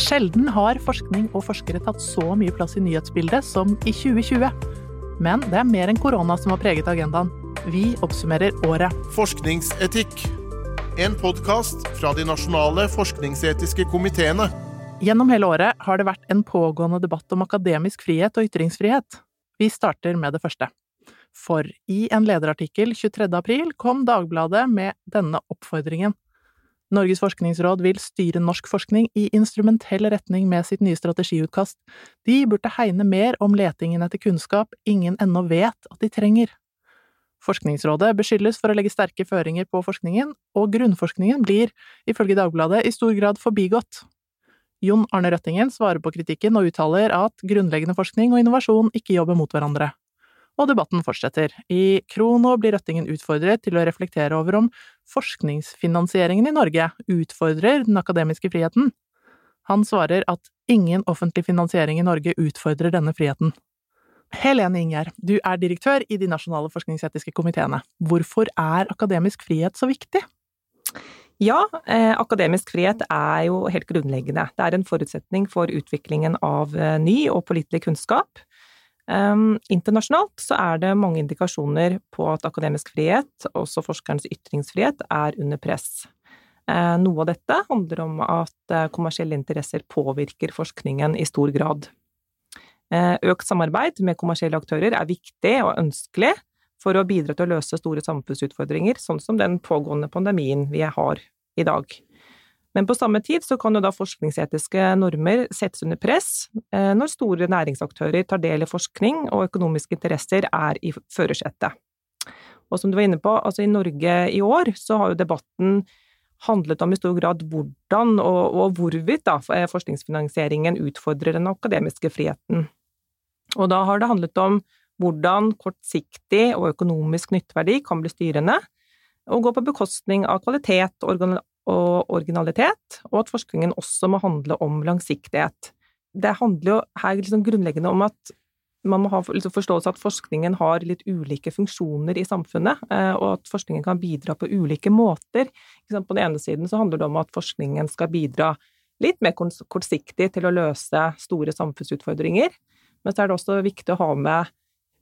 Sjelden har forskning og forskere tatt så mye plass i nyhetsbildet som i 2020. Men det er mer enn korona som har preget agendaen. Vi oppsummerer året. Forskningsetikk. En podkast fra de nasjonale forskningsetiske komiteene. Gjennom hele året har det vært en pågående debatt om akademisk frihet og ytringsfrihet. Vi starter med det første. For i en lederartikkel 23. april kom Dagbladet med denne oppfordringen. Norges forskningsråd vil styre norsk forskning i instrumentell retning med sitt nye strategiutkast. De burde hegne mer om letingen etter kunnskap ingen ennå vet at de trenger. Forskningsrådet beskyldes for å legge sterke føringer på forskningen, og grunnforskningen blir, ifølge Dagbladet, i stor grad forbigått. Jon Arne Røttingen svarer på kritikken og uttaler at grunnleggende forskning og innovasjon ikke jobber mot hverandre og debatten fortsetter. I Krono blir Røttingen utfordret til å reflektere over om forskningsfinansieringen i Norge utfordrer den akademiske friheten. Han svarer at ingen offentlig finansiering i Norge utfordrer denne friheten. Helene Ingjerd, du er direktør i de nasjonale forskningsetiske komiteene. Hvorfor er akademisk frihet så viktig? Ja, eh, akademisk frihet er jo helt grunnleggende. Det er en forutsetning for utviklingen av eh, ny og pålitelig kunnskap. Um, internasjonalt så er det mange indikasjoner på at akademisk frihet, også forskerens ytringsfrihet, er under press. Uh, noe av dette handler om at uh, kommersielle interesser påvirker forskningen i stor grad. Uh, økt samarbeid med kommersielle aktører er viktig og ønskelig for å bidra til å løse store samfunnsutfordringer, sånn som den pågående pandemien vi har i dag. Men på samme tid så kan jo da forskningsetiske normer settes under press eh, når store næringsaktører tar del i forskning og økonomiske interesser er i førersetet. Og som du var inne på, altså i Norge i år så har jo debatten handlet om i stor grad hvordan og, og hvorvidt da forskningsfinansieringen utfordrer den akademiske friheten. Og da har det handlet om hvordan kortsiktig og økonomisk nytteverdi kan bli styrende, og gå på bekostning av kvalitet og og originalitet, og at forskningen også må handle om langsiktighet. Det handler jo her liksom grunnleggende om at man må ha liksom forståelse at forskningen har litt ulike funksjoner i samfunnet, eh, og at forskningen kan bidra på ulike måter. På den ene siden så handler det om at forskningen skal bidra litt mer kortsiktig til å løse store samfunnsutfordringer, men så er det også viktig å ha med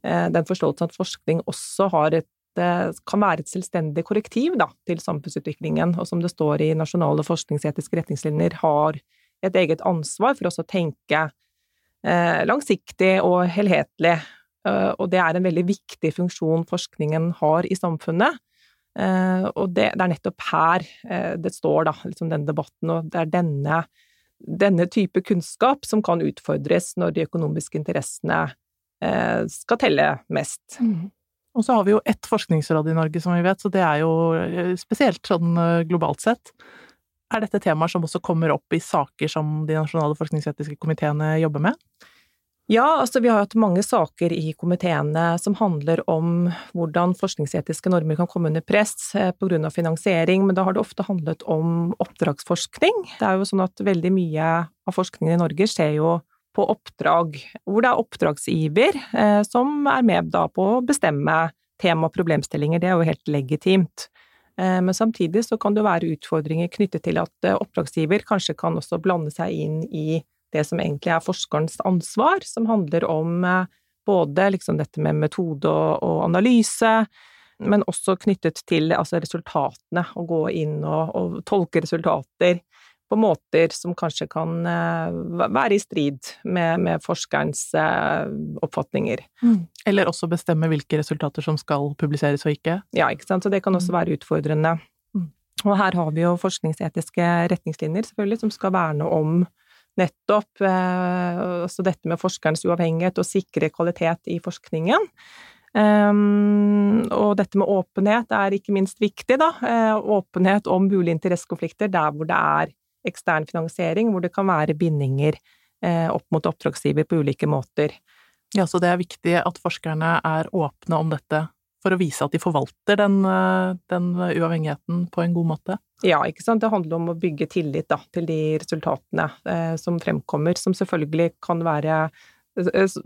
eh, den forståelsen at forskning også har et det kan være et selvstendig korrektiv da, til samfunnsutviklingen, og som det står i nasjonale forskningsetiske retningslinjer, har et eget ansvar for også å tenke eh, langsiktig og helhetlig. Eh, og det er en veldig viktig funksjon forskningen har i samfunnet. Eh, og det, det, er nettopp her uh, det står, da, liksom den debatten, og det er denne, denne type kunnskap som kan utfordres når de økonomiske interessene skal telle mest. Mm. Og så har vi jo ett forskningsråd i Norge, som vi vet, så det er jo eh, spesielt sånn eh, globalt sett. Er dette temaer som også kommer opp i saker som de nasjonale forskningsetiske komiteene jobber med? Ja, altså vi har hatt mange saker i komiteene som handler om hvordan forskningsetiske normer kan komme under press pga. grunn av finansiering, men da har det ofte handlet om oppdragsforskning. Det er jo sånn at veldig mye av forskningen i Norge skjer jo på oppdrag, hvor det er oppdragsgiver eh, som er med da på å bestemme tema og problemstillinger. Det er jo helt legitimt. Eh, men samtidig så kan det være utfordringer knyttet til at eh, oppdragsgiver kanskje kan også blande seg inn i det som egentlig er forskerens ansvar, som handler om eh, både liksom dette med metode og, og analyse, men også knyttet til altså resultatene, å gå inn og, og tolke resultater på måter som kanskje kan eh, være i strid med, med forskerens eh, oppfatninger. Mm. Eller også bestemme hvilke resultater som skal publiseres og ikke? Ja, ikke sant. Så det kan også mm. være utfordrende. Mm. Og her har vi jo forskningsetiske retningslinjer, selvfølgelig, som skal verne om nettopp eh, altså dette med forskerens uavhengighet og sikre kvalitet i forskningen. Um, og dette med åpenhet er ikke minst viktig, da. Uh, åpenhet om mulige interessekonflikter der hvor det er ekstern finansiering, hvor det kan være bindinger eh, opp mot oppdragsgiver på ulike måter. Ja, så det er viktig at forskerne er åpne om dette for å vise at de forvalter den, eh, den uavhengigheten på en god måte? Ja, ikke sant. Det handler om å bygge tillit da, til de resultatene eh, som fremkommer, som selvfølgelig kan være eh,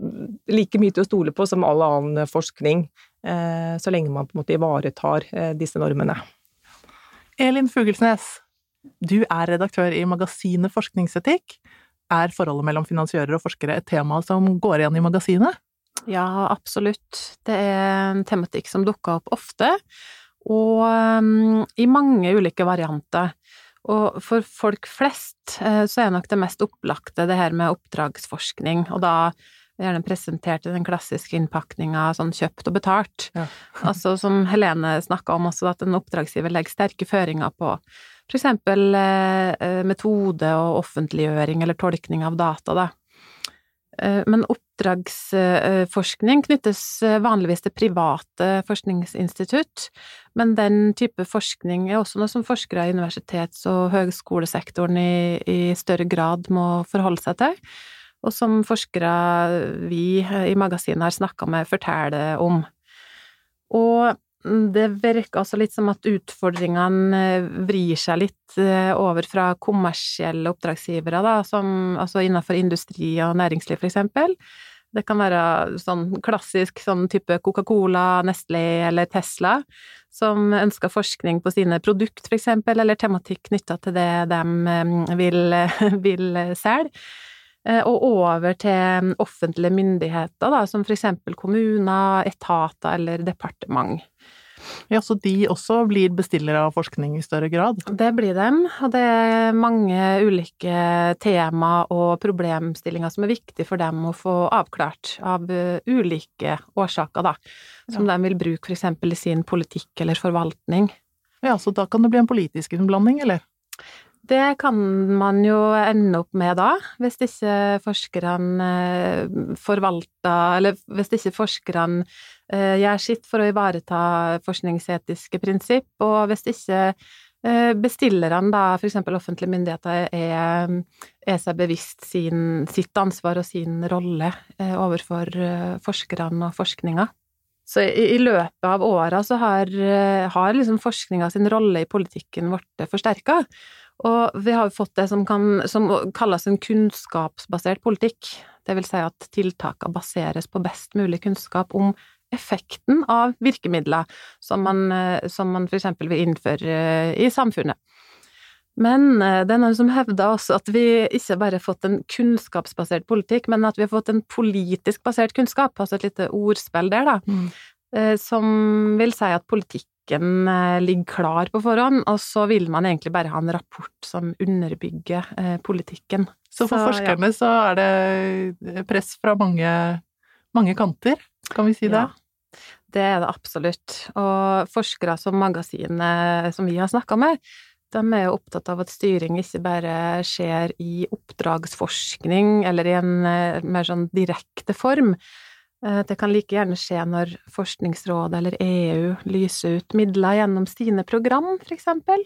like mye til å stole på som all annen forskning, eh, så lenge man på en måte ivaretar eh, disse normene. Elin Fugelsnes, Du er redaktør i magasinet Forskningsetikk. Er forholdet mellom finansiører og forskere et tema som går igjen i magasinet? Ja, absolutt. Det er en tematikk som dukker opp ofte, og um, i mange ulike varianter. Og for folk flest uh, så er nok det mest opplagte det her med oppdragsforskning, og da gjerne presentert i den klassiske innpakninga sånn kjøpt og betalt. Ja. altså som Helene snakka om også, at en oppdragsgiver legger sterke føringer på for eksempel eh, eh, metode og offentliggjøring eller tolkning av data, da. Eh, men oppdragsforskning knyttes vanligvis til private forskningsinstitutt, men den type forskning er også noe som forskere i universitets- og høgskolesektoren i, i større grad må forholde seg til og som forskere vi i magasinet har snakka med, forteller om. Og det virker altså litt som at utfordringene vrir seg litt eh, over fra kommersielle oppdragsgivere, da, som altså innenfor industri og næringsliv, for eksempel. Det kan være sånn klassisk sånn type Coca-Cola, Nestlé eller Tesla, som ønsker forskning på sine produkt, for eksempel, eller tematikk knytta til det de eh, vil, vil selge. Eh, og over til offentlige myndigheter, da, som for eksempel kommuner, etater eller departement. Ja, Så de også blir bestillere av forskning i større grad? Det blir dem, og det er mange ulike tema og problemstillinger som er viktige for dem å få avklart, av eh, ulike årsaker, da, som ja. de vil bruke eksempel i sin politikk eller forvaltning. Ja, så da kan det bli en politisk innblanding, eller? Det kan man jo ende opp med da, hvis ikke forskerne eh, forvalter Eller hvis ikke forskerne eh, gjør sitt for å ivareta forskningsetiske prinsipp, og hvis ikke eh, bestillerne, da, eksempel offentlige myndigheter, er, er seg bevisst sin, sitt ansvar og sin rolle overfor forskerne og forskninga. Så i, løpet av åra så har, har liksom forskninga sin rolle i politikken blitt forsterka. Og vi har jo fått det som, kan, som kalles en kunnskapsbasert politikk. Det vil si at tiltakene baseres på best mulig kunnskap om effekten av virkemidler som man, eh, som man eksempel vil innføre eh, i samfunnet. Men eh, det er noen som hevder også at vi ikke bare har fått en kunnskapsbasert politikk, men at vi har fått en politisk basert kunnskap, altså et lite ordspill der, da, mm. som vil si at politikk politikken eh, ligger klar på forhånd, og så vil man egentlig bare ha en rapport som underbygger eh, politikken. Så for så, forskerne ja. så er det press fra mange, mange kanter, kan vi si det? Ja. Det er det absolutt. Og forskere som magasinet som vi har snakka med, de er jo opptatt av at styring ikke bare skjer i oppdragsforskning eller i en eh, mer sånn direkte form, Eh, det kan like gjerne skje når Forskningsrådet eller EU lyser ut midler gjennom sine program, for eksempel.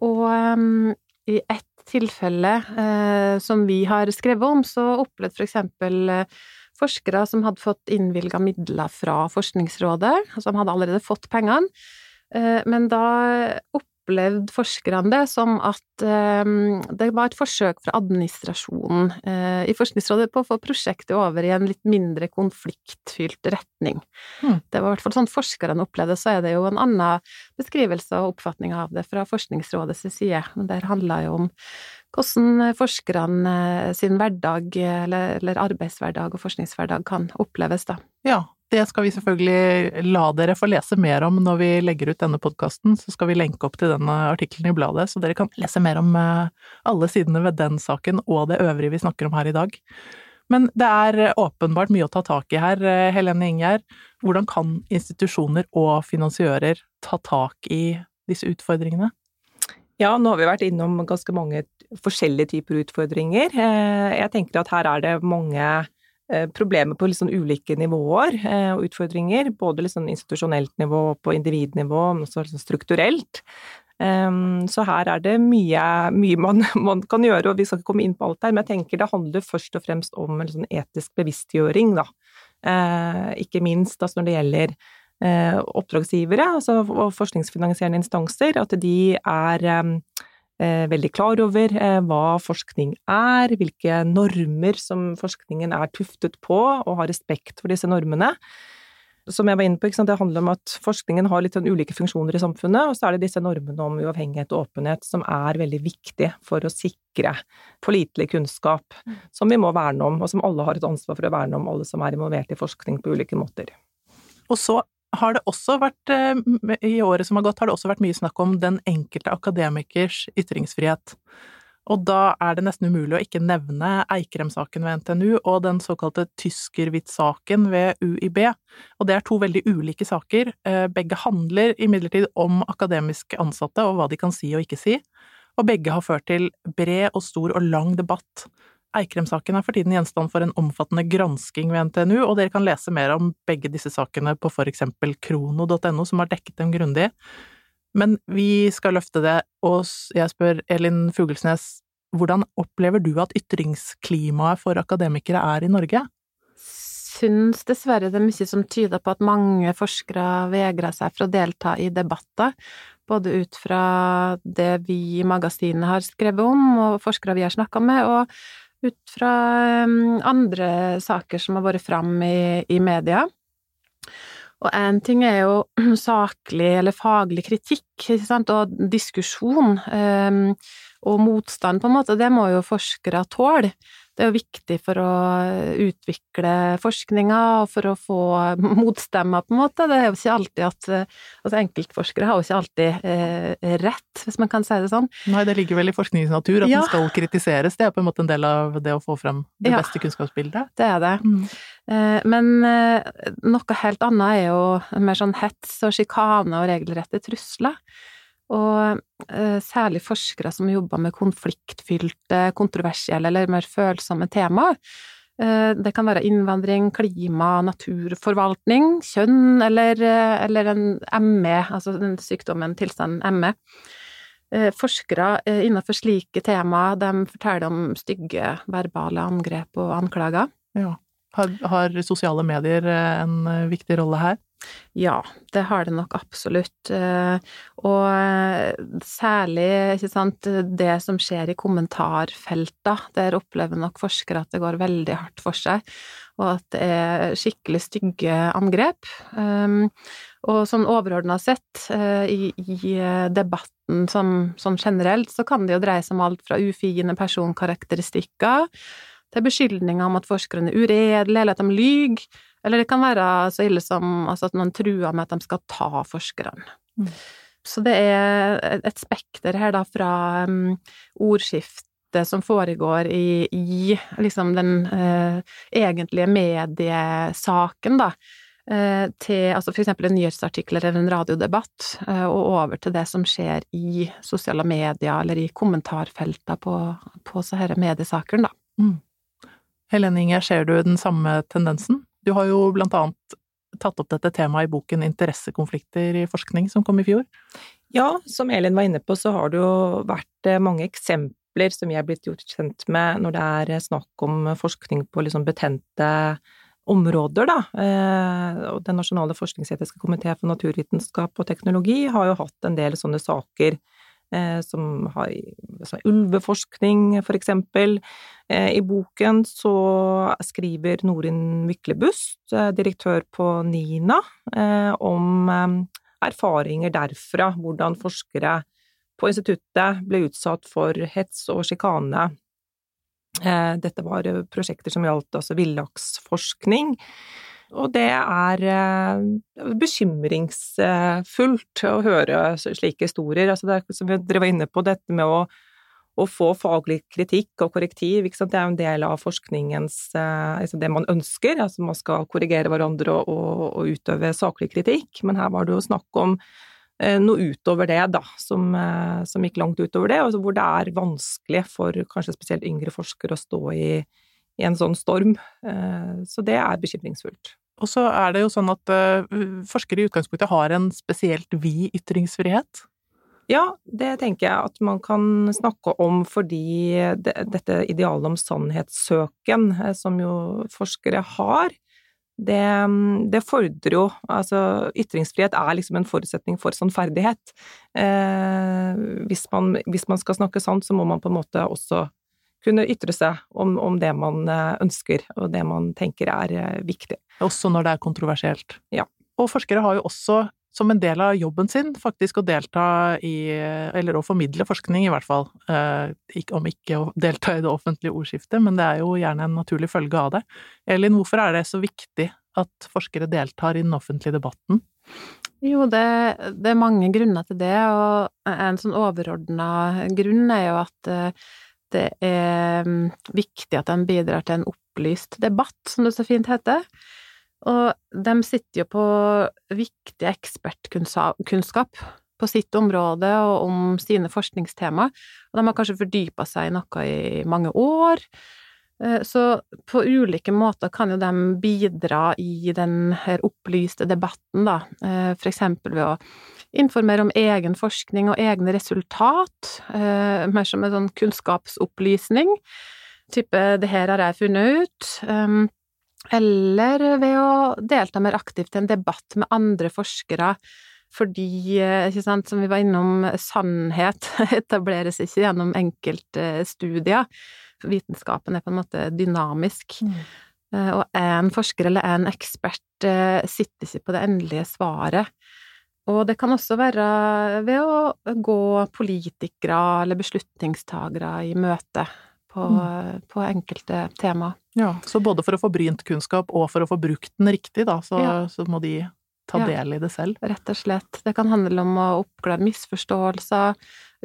Og um, i ett tilfelle uh, som vi har skrevet om, så opplevde for eksempel uh, forskere som hadde fått innvilga midler fra Forskningsrådet, som hadde allerede fått pengene, uh, men da opp opplevde forskerne det som at um, det var et forsøk fra administrasjonen uh, i Forskningsrådet på å få prosjektet over i en litt mindre konfliktfylt retning. Mm. Det var i hvert fall sånn forskerne opplevde, så er det jo en annen beskrivelse og oppfatning av det fra Forskningsrådets side. Der handla jo om hvordan forskerne eh, sin hverdag, eller, eller arbeidshverdag og forskningshverdag, kan oppleves, da. Ja, det skal vi selvfølgelig la dere få lese mer om når vi legger ut denne podkasten. Så skal vi lenke opp til denne artikkelen i bladet, så dere kan lese mer om eh, alle sidene ved den saken og det øvrige vi snakker om her i dag. Men det er åpenbart mye å ta tak i her, eh, Helene Ingjerd. Hvordan kan institusjoner og finansiører ta tak i disse utfordringene? Ja, nå har vi vært innom ganske mange forskjellige typer utfordringer. Eh, jeg tenker at her er det mange Eh, problemer på liksom ulike nivåer eh, og utfordringer. Både liksom institusjonelt nivå, på individnivå, men også liksom strukturelt. Ehm, så her er det mye, mye man, man, kan gjøre, og vi skal ikke komme inn på alt her, men jeg tenker det handler først og fremst om en sånn etisk bevisstgjøring, da. Eh, ikke minst altså når det gjelder oppdragsgivere altså, og forskningsfinansierende instanser, at de er ehm, Eh, veldig klar over eh, hva forskning er, hvilke normer som forskningen er tuftet på, og har respekt for disse normene. Som jeg var inne på, det handler om at forskningen har litt sånn ulike funksjoner i samfunnet, og så er det disse normene om uavhengighet og åpenhet som er veldig viktige for å sikre pålitelig kunnskap, mm. som vi må verne om, og som alle har et ansvar for å verne om, alle som er involvert i forskning på ulike måter. Og så har det også vært, eh, i året som har gått, har det også vært mye snakk om den enkelte akademikers ytringsfrihet. Og da er det nesten umulig å ikke nevne Eikrem-saken ved NTNU og den såkalte Tyskerhvitt-saken ved UiB. Og det er to veldig ulike saker. Eh, begge handler imidlertid om akademisk ansatte og hva de kan si og ikke si, og begge har ført til bred og stor og lang debatt. Eikrem-saken er for tiden gjenstand for en omfattende gransking ved NTNU, og dere kan lese mer om begge disse sakene på for eksempel krono.no, som har dekket dem grundig. Men vi skal løfte det, og jeg spør Elin Fugelsnes, hvordan opplever du at ytringsklimaet for akademikere er i Norge? Syns dessverre det er mye som tyder på at mange forskere vegrer seg for å delta i debatter, både ut fra det vi i magasinet har skrevet om, og forskere vi har snakka med, og ut fra um, andre saker som har vært fram i, i media. Og én ting er jo saklig eller faglig kritikk, og diskusjon, um, og motstand, på en måte, det må jo forskere tåle. Det er jo viktig for å utvikle forskninga og for å få motstemmer, på en måte. Det er jo ikke alltid at Altså, enkeltforskere har jo ikke alltid eh, rett, hvis man kan si det sånn. Nei, det ligger vel i forskningens natur at ja. den skal kritiseres. Det er på en måte en del av det å få frem det ja, beste kunnskapsbildet. Det er det. Mm. Eh, men eh, noe helt annet er jo mer sånn hets og sjikane og regelrette trusler. Og eh, særlig forskere som jobber med konfliktfylte, kontroversielle eller mer følsomme temaer. Eh, det kan være innvandring, klima, naturforvaltning, kjønn eller, eh, eller en ME, altså den sykdommen, tilstanden ME. Forskere innenfor slike temaer, forteller om stygge verbale angrep og anklager. Ja. Har, har sosiale medier en viktig rolle her? Ja, det har det nok absolutt. Eh, og eh, særlig, ikke sant, det som skjer i kommentarfelta. Der opplever nok forskere at det går veldig hardt for seg, og at det er skikkelig stygge angrep. Ehm, og sånn overordna sett, eh, i, i debatten som, som, generelt, så kan det jo dreie seg om alt fra ufine personkarakteristikker til beskyldninger om at forskerne er uredelige, eller at de lyver eller det kan være så ille som altså at noen truer med at de skal ta forskerne. Mm. Så det er et spekter her, da, fra um, ordskiftet som foregår i, i liksom den uh, egentlige mediesaken, da, uh, til altså for eksempel en nyhetsartikkel eller en radiodebatt, uh, og over til det som skjer i sosiale medier eller i kommentarfelter på, på så disse mediesakene, da. Mm. Helene Inger, ser du den samme tendensen? Du har jo blant annet tatt opp dette temaet i boken Interessekonflikter i forskning, som kom i fjor? Ja, som Elin var inne på, så har det jo vært eh, mange eksempler som jeg er blitt gjort kjent med når det er eh, snakk om forskning på liksom betente områder, da. Eh, Den nasjonale forskningsetiske komité for naturvitenskap og teknologi har jo hatt en del sånne saker som har som ulveforskning, for eksempel. Eh, I boken så skriver Norin Myklebust, eh, direktør på NINA, om erfaringer derfra, hvordan forskere på instituttet ble utsatt for hets og sjikane. Dette var prosjekter som gjaldt altså villaksforskning. Og det er eh, bekymringsfullt å høre slike historier. Altså det som dere var inne på, dette med å, å få faglig kritikk og korrektiv, det er jo en del av forskningens eh, altså det man ønsker. Altså man skal korrigere hverandre og, og, og utøve saklig kritikk, men her var det jo snakk om eh, noe utover det, da, som, som, gikk langt utover det, og hvor det er vanskelig for kanskje spesielt yngre forskere å stå i, i en sånn storm. Så det er bekymringsfullt. Og så er det jo sånn at uh, forskere i utgangspunktet har en spesielt vid ytringsfrihet. Ja, det tenker jeg at man kan snakke om fordi det, dette idealet om sannhetssøken, eh, som jo forskere har, det, det, fordrer jo Altså, ytringsfrihet er liksom en forutsetning for sannferdighet. Eh, hvis, man, hvis man skal snakke sant, så må man på en måte også kunne ytre seg om, om, det man eh, ønsker, og det man tenker er eh, viktig. Også når det er kontroversielt. Ja. Og forskere har jo også som en del av jobben sin faktisk å delta i, eller å formidle forskning i hvert fall, eh, om ikke å delta i det offentlige ordskiftet, men det er jo gjerne en naturlig følge av det. Elin, hvorfor er det så viktig at forskere deltar i den offentlige debatten? Jo, det, det er mange grunner til det, og en sånn overordna grunn er jo at det er mm, viktig at de bidrar til en opplyst debatt, som det så fint heter. Og de sitter jo på viktig ekspertkunnskap på sitt område og om sine forskningstema, og de har kanskje fordypa seg i noe i mange år. Eh, så på ulike måter kan jo de bidra i den her opplyste debatten, da, eh, for eksempel ved å informere om egen forskning og egne resultat, eh, mer som en sånn kunnskapsopplysning, type 'det her har jeg funnet ut', eller ved å delta mer aktivt i en debatt med andre forskere, fordi, ikke sant, som vi var innom, sannhet etableres ikke gjennom enkeltstudier. Vitenskapen er på en måte dynamisk. Mm. Eh, og en forsker eller en ekspert sitter ikke på det endelige svaret. Og det kan også være ved å gå politikere eller beslutningstagere i møte på, mm. på enkelte tema. Ja, så både for å få brynt kunnskap og for å få brukt den riktig, da, så, ja. så må de ta ja, del i det selv? Rett og slett. Det kan handle om å oppklare misforståelser,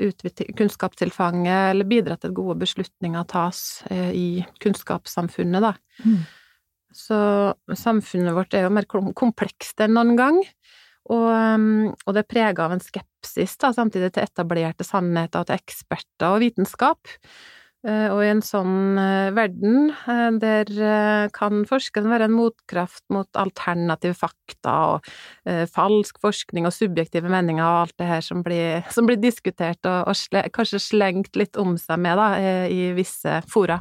utvide kunnskapstilfanget, eller bidra til at gode beslutninger tas eh, i kunnskapssamfunnet, da. Mm. Så samfunnet vårt er jo mer komplekst enn noen gang. Og, um, og det er prega av en skepsis, da, samtidig til etablerte sannheter og til eksperter og vitenskap. Eh, og i en sånn eh, verden, eh, der kan forskeren være en motkraft mot alternative fakta og falsk forskning og subjektive meninger og alt det her som blir, som blir diskutert og, og sle, kanskje slengt litt om seg med da, i visse fora.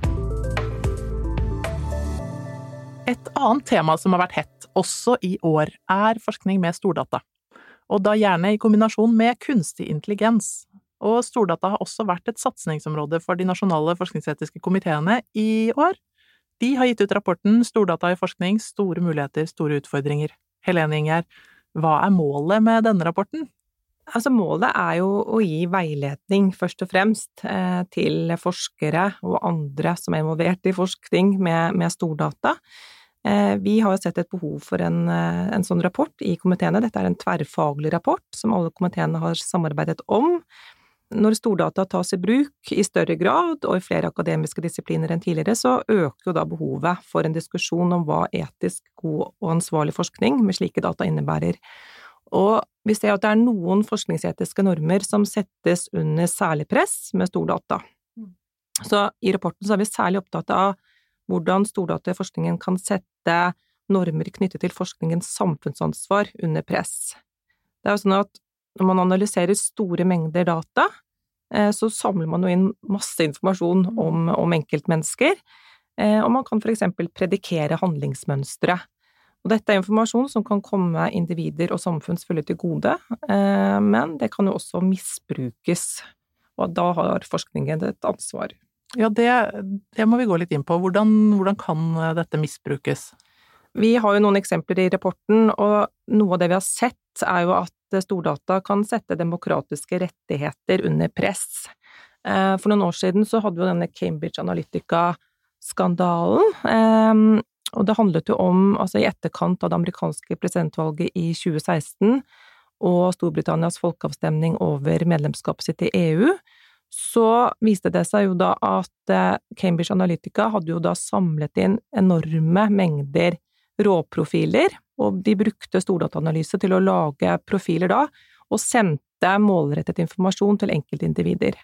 Et annet tema som har vært hett, også i år, er forskning med stordata. Og da gjerne i kombinasjon med kunstig intelligens. Og stordata har også vært et satsingsområde for de nasjonale forskningsetiske komiteene i år. De har gitt ut rapporten Stordata i forskning store muligheter, store utfordringer. Helene Ingjerd, hva er målet med denne rapporten? Altså målet er jo å gi veiledning, først og fremst, eh, til forskere og andre som er involvert i forskning med, med stordata. Eh, vi har sett et behov for en, eh, en, sånn rapport i komiteene. Dette er en tverrfaglig rapport som alle komiteene har samarbeidet om. Når stordata tas i bruk i større grad og i flere akademiske disipliner enn tidligere, så øker jo da behovet for en diskusjon om hva etisk god og ansvarlig forskning med slike data innebærer. Og vi ser at det er noen forskningsetiske normer som settes under særlig press med stordata. Mm. Så i rapporten så er vi særlig opptatt av hvordan stordata i forskningen kan sette normer knyttet til forskningens samfunnsansvar under press. Det er jo sånn at når man analyserer store mengder data, eh, så samler man jo inn masse informasjon mm. om, om enkeltmennesker, eh, og man kan eksempel predikere handlingsmønstre. Og dette er informasjon som kan komme individer og samfunn selvfølgelig til gode, eh, men det kan jo også misbrukes, og da har forskningen et ansvar. Ja, det, det, må vi gå litt inn på. Hvordan, hvordan, kan dette misbrukes? Vi har jo noen eksempler i rapporten, og noe av det vi har sett, er jo at stordata kan sette demokratiske rettigheter under press. Eh, for noen år siden så hadde vi denne Cambridge Analytica-skandalen. Eh, og det handlet jo om, altså i etterkant av det amerikanske presidentvalget i 2016 og Storbritannias folkeavstemning over medlemskapet sitt i EU, så viste det seg jo da at eh, Cambridge Analytica hadde jo da samlet inn enorme mengder råprofiler, og de brukte stordataanalyse til å lage profiler da, og sendte målrettet informasjon til enkeltindivider.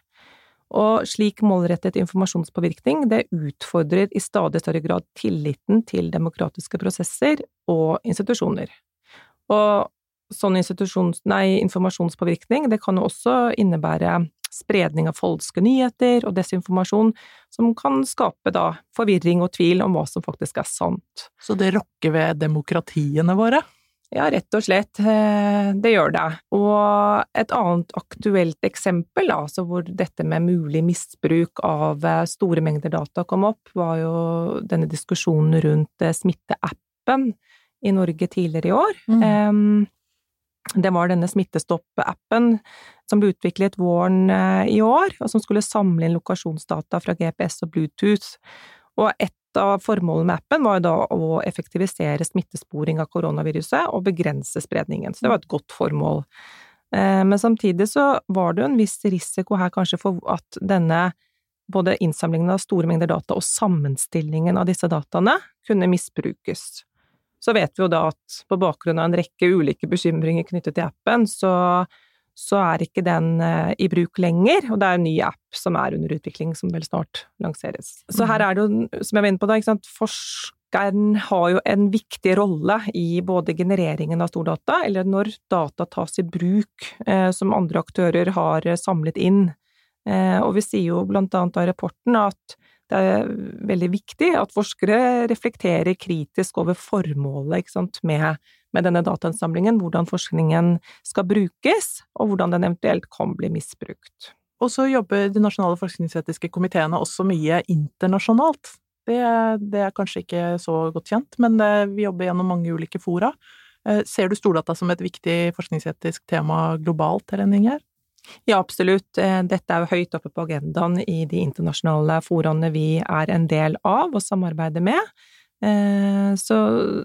Og slik målrettet informasjonspåvirkning, det utfordrer i stadig større grad tilliten til demokratiske prosesser og institusjoner. Og sånn informasjonspåvirkning, det kan jo også innebære spredning av falske nyheter og desinformasjon, som kan skape da forvirring og tvil om hva som faktisk er sant. Så det rokker ved demokratiene våre? Ja, rett og slett. Eh, det gjør det. Og et annet aktuelt eksempel, altså hvor dette med mulig misbruk av eh, store mengder data kom opp, var jo denne diskusjonen rundt eh, smitteappen i Norge tidligere i år. Mm. Det var denne Smittestopp-appen som ble utviklet våren i år, og som skulle samle inn lokasjonsdata fra GPS og Bluetooth. Og et av formålene med appen var da å effektivisere smittesporing av koronaviruset og begrense spredningen, så det var et godt formål. Eh, men samtidig så var det jo en viss risiko her kanskje for at denne både innsamlingen av store mengder data og sammenstillingen av disse dataene kunne misbrukes. Så vet vi jo da at på bakgrunn av en rekke ulike bekymringer knyttet til appen, så så er ikke den eh, i bruk lenger, og det er en ny app som er under utvikling, som vel snart lanseres. Så her er det jo, som jeg var inne på da, forskeren har jo en viktig rolle i både genereringen av stordata, eller når data tas i bruk, eh, som andre aktører har samlet inn. Eh, og vi sier jo blant annet av rapporten at det er veldig viktig at forskere reflekterer kritisk over formålet med med denne datainnsamlingen, hvordan forskningen skal brukes, og hvordan den eventuelt kan bli misbrukt. Og så jobber de nasjonale forskningsetiske komiteene også mye internasjonalt. Det, det, er kanskje ikke så godt kjent, men det, vi jobber gjennom mange ulike fora. Eh, ser du stordata som et viktig forskningsetisk tema globalt, Helen Ingjerd? Ja, absolutt. Eh, dette er jo høyt oppe på agendaen i de internasjonale foraene vi er en del av og samarbeider med. Eh, så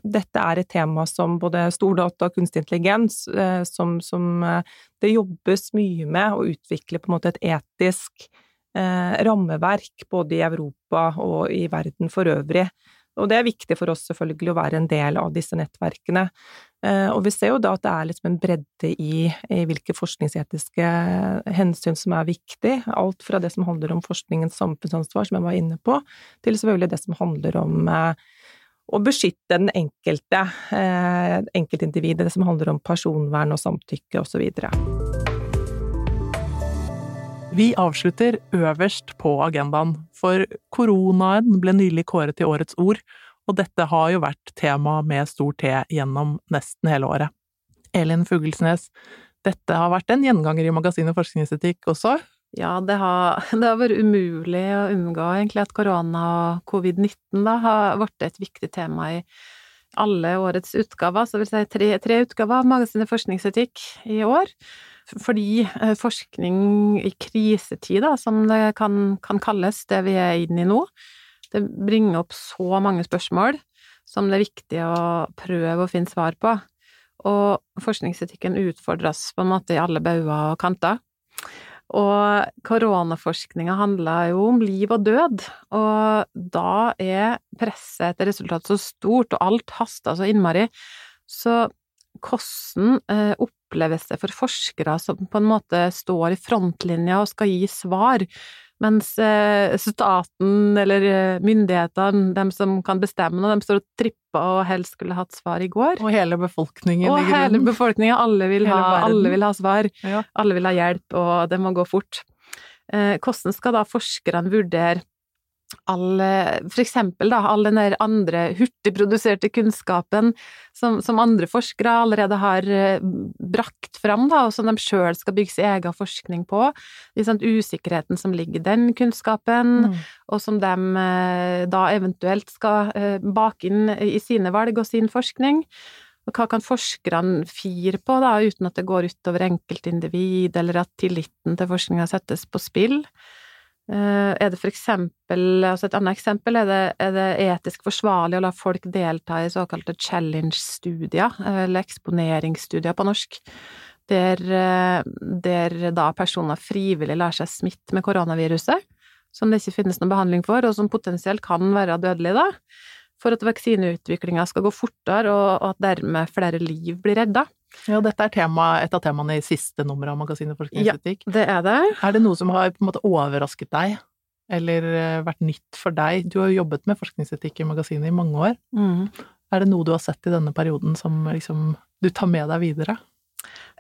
dette er et tema som både stordata og kunstig intelligens, eh, som, som, eh, det jobbes mye med å utvikle på en måte et etisk rammeverk både i Europa og i verden for øvrig. Og det er viktig for oss selvfølgelig å være en del av disse nettverkene. Og vi ser jo da at det er liksom en bredde i, i hvilke forskningsetiske hensyn som er viktig. Alt fra det som handler om forskningens samfunnsansvar, som jeg var inne på, til selvfølgelig det som handler om å beskytte den enkelte, eh, enkeltindividet, det som handler om personvern og samtykke osv. Vi avslutter øverst på agendaen, for koronaen ble nylig kåret til årets ord, og dette har jo vært tema med stor T gjennom nesten hele året. Elin Fuglesnes, dette har vært en gjenganger i magasinet Forskningsetikk også, ja, det har, det har, vært umulig å unngå egentlig at korona og covid-19 har blitt et viktig tema i alle årets utgaver, så vil si tre, tre utgaver av magasinet Forskningsetikk i år. Fordi eh, forskning i krisetid, da, som det kan, kan kalles, det vi er inne i nå, det bringer opp så mange spørsmål som det er viktig å prøve å finne svar på. Og forskningsetikken utfordres på en måte i alle bauger og kanter. Og koronaforskninga handler jo om liv og død, og da er presset etter resultat så stort, og alt haster så innmari. Så hvordan eh, oppleves det for forskere som på en måte står i frontlinja og skal gi svar mens eh, staten eller eh, myndighetene, dem som kan bestemme noe, dem står og tripper og helst skulle hatt svar i går. Og hele befolkningen og hele befolkningen. Alle vil, ha, alle vil ha svar. Ja. Alle vil ha hjelp, og det må gå fort. Hvordan skal da forskerne vurdere all For eksempel da, all den der andre hurtigproduserte kunnskapen som, som, andre forskere allerede har eh, brakt fram, da, og som de sjøl skal bygge sin egen forskning på. Liksom, usikkerheten som ligger i den kunnskapen, mm. og som de eh, da eventuelt skal eh, bake inn i sine valg og sin forskning. Og hva kan forskerne fire på, da, uten at det går utover enkeltindivid, eller at tilliten til forskninga settes på spill? Eh, er det for eksempel, altså et annet eksempel, er det, er det etisk forsvarlig å la folk delta i såkalte challenge-studier, eller eksponeringsstudier på norsk, der, eh, der da personer frivillig lar seg smitte med koronaviruset, som det ikke finnes noen behandling for, og som potensielt kan være dødelig, da, for at vaksineutviklinga skal gå fortere, og, og at dermed flere liv blir redda. Ja, dette er tema, et av temaene i siste nummer av magasinet Forskningsetikk. Ja, det er det. Er det noe som har på en måte overrasket deg, eller eh, vært nytt for deg? Du har jo jobbet med forskningsetikk i magasinet i mange år. Mm. Er det noe du har sett i denne perioden som liksom du tar med deg videre?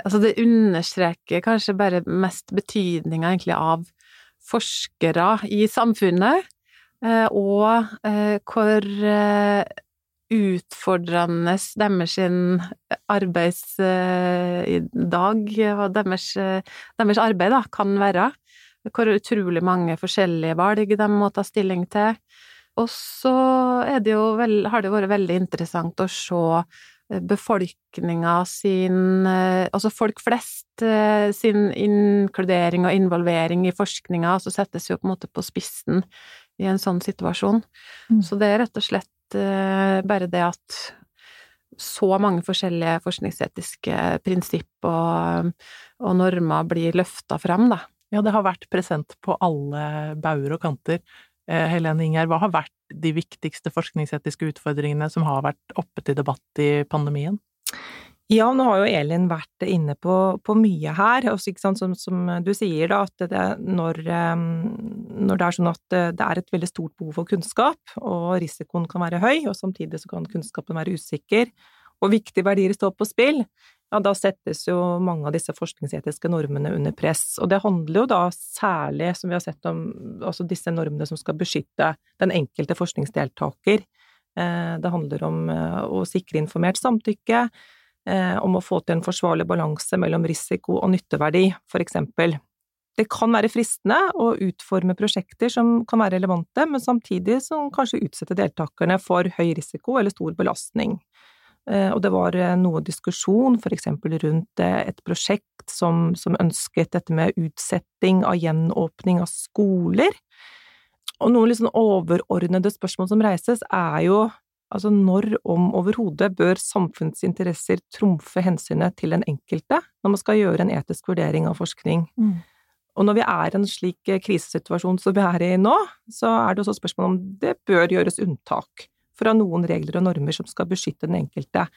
Altså, det understreker kanskje bare mest betydninga egentlig av forskere i samfunnet, eh, og eh, hvor utfordrende deres arbeidsdag og deres, deres arbeid da, kan være. Hvor utrolig mange forskjellige valg de må ta stilling til. Og så det vel, har det vært veldig interessant å se eh, befolkninga sin Altså folk flest sin inkludering og involvering i forskninga, så settes jo på en måte på spissen i en sånn situasjon. Mm. Så det er rett og slett bare det at så mange forskjellige forskningsetiske prinsipp og, og normer blir løfta fram, da. Ja, det har vært present på alle bauger og kanter. Eh, Helene Ingjerd, hva har vært de viktigste forskningsetiske utfordringene som har vært oppe til debatt i pandemien? Ja, nå har jo Elin vært inne på, på mye her. Også, som, som, du sier, da, at det, når, eh, når, det er sånn at det er et veldig stort behov for kunnskap, og risikoen kan være høy, og samtidig så kan kunnskapen være usikker, og viktige verdier står på spill, ja, da settes jo mange av disse forskningsetiske normene under press. Og det handler jo da særlig, som vi har sett om, altså disse normene som skal beskytte den enkelte forskningsdeltaker. Eh, det handler om eh, å sikre informert samtykke, eh, om å få til en forsvarlig balanse mellom risiko og nytteverdi, for eksempel. Det kan være fristende å utforme prosjekter som kan være relevante, men samtidig som kanskje utsette deltakerne for høy risiko eller stor belastning. Eh, og det var eh, noe diskusjon for eksempel rundt eh, et prosjekt som, som, ønsket dette med utsetting av gjenåpning av skoler. Og noen liksom overordnede spørsmål som reises, er jo altså når, om overhodet, bør samfunnsinteresser trumfe hensynet til den enkelte når man skal gjøre en etisk vurdering av forskning? Mm. Og når vi er i en slik krisesituasjon som vi er i nå, så er det også spørsmål om det bør gjøres unntak fra noen regler og normer som skal beskytte den enkelte.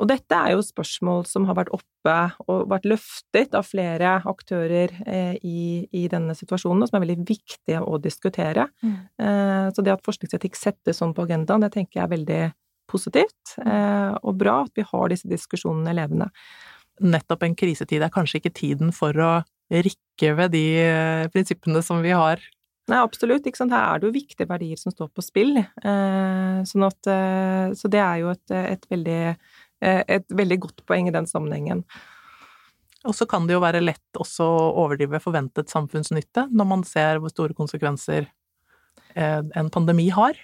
Og dette er jo spørsmål som har vært oppe og vært løftet av flere aktører eh, i, i, denne situasjonen, og som er veldig viktige å diskutere. Mm. Eh, så det at forskningsetikk settes sånn på agendaen, det tenker jeg er veldig positivt eh, og bra at vi har disse diskusjonene levende. Nettopp en krisetid er kanskje ikke tiden for å rikke ved de prinsippene som vi har Nei, absolutt. Ikke sant? Her er det jo viktige verdier som står på spill. Eh, sånn at, eh, så det er jo et, et, veldig, et, veldig, godt poeng i den sammenhengen. Og så kan det jo være lett også å overdrive forventet samfunnsnytte når man ser hvor store konsekvenser en pandemi har.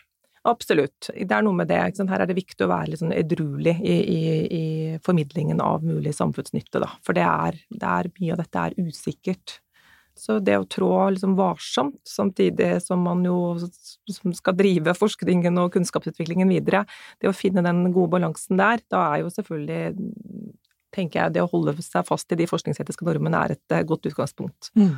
Absolutt. Det er noe med det. Her er det viktig å være litt sånn edruelig i, i, i, formidlingen av mulig samfunnsnytte, da. For det er, det er, mye av dette er usikkert. Så det å trå liksom varsomt, samtidig som man jo som skal drive forskningen og kunnskapsutviklingen videre, det å finne den gode balansen der, da er jo selvfølgelig, tenker jeg, det å holde seg fast i de forskningsetiske normene er et eh, godt utgangspunkt. Mm.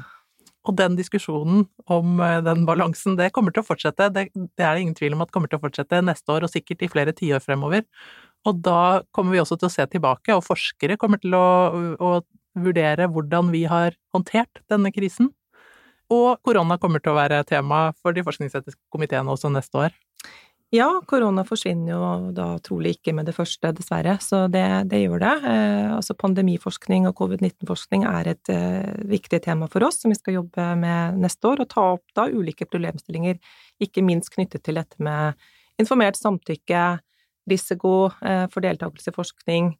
Og den diskusjonen om eh, den balansen, det kommer til å fortsette. Det, det er det ingen tvil om at kommer til å fortsette neste år, og sikkert i flere tiår fremover. Og da kommer vi også til å se tilbake, og forskere kommer til å, å vurdere hvordan vi har håndtert denne krisen. Og korona kommer til å være tema for de forskningsetiske komiteene også neste år. Ja, korona forsvinner jo da trolig ikke med det første, dessverre, så det, det gjør det. Eh, altså pandemiforskning og covid-19-forskning er et eh, viktig tema for oss som vi skal jobbe med neste år, og ta opp da ulike problemstillinger, ikke minst knyttet til dette med informert samtykke, risiko eh, for deltakelse i forskning,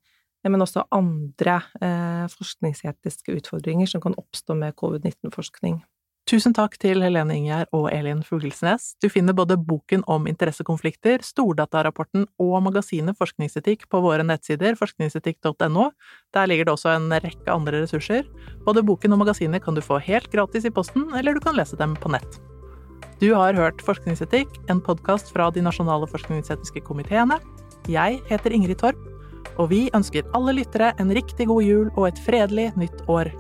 men også andre eh, forskningsetiske utfordringer som kan oppstå med covid-19-forskning. Tusen takk til Helene Ingjerd og Elin Fuglesnes. Du finner både boken om interessekonflikter, Stordatarapporten og magasinet Forskningsetikk på våre nettsider forskningsetikk.no. Der ligger det også en rekke andre ressurser. Både boken og magasinet kan du få helt gratis i posten, eller du kan lese dem på nett. Du har hørt Forskningsetikk, en podkast fra de nasjonale forskningsetiske komiteene. Jeg heter Ingrid Torp og vi ønsker alle lyttere en riktig god jul og et fredelig nytt år.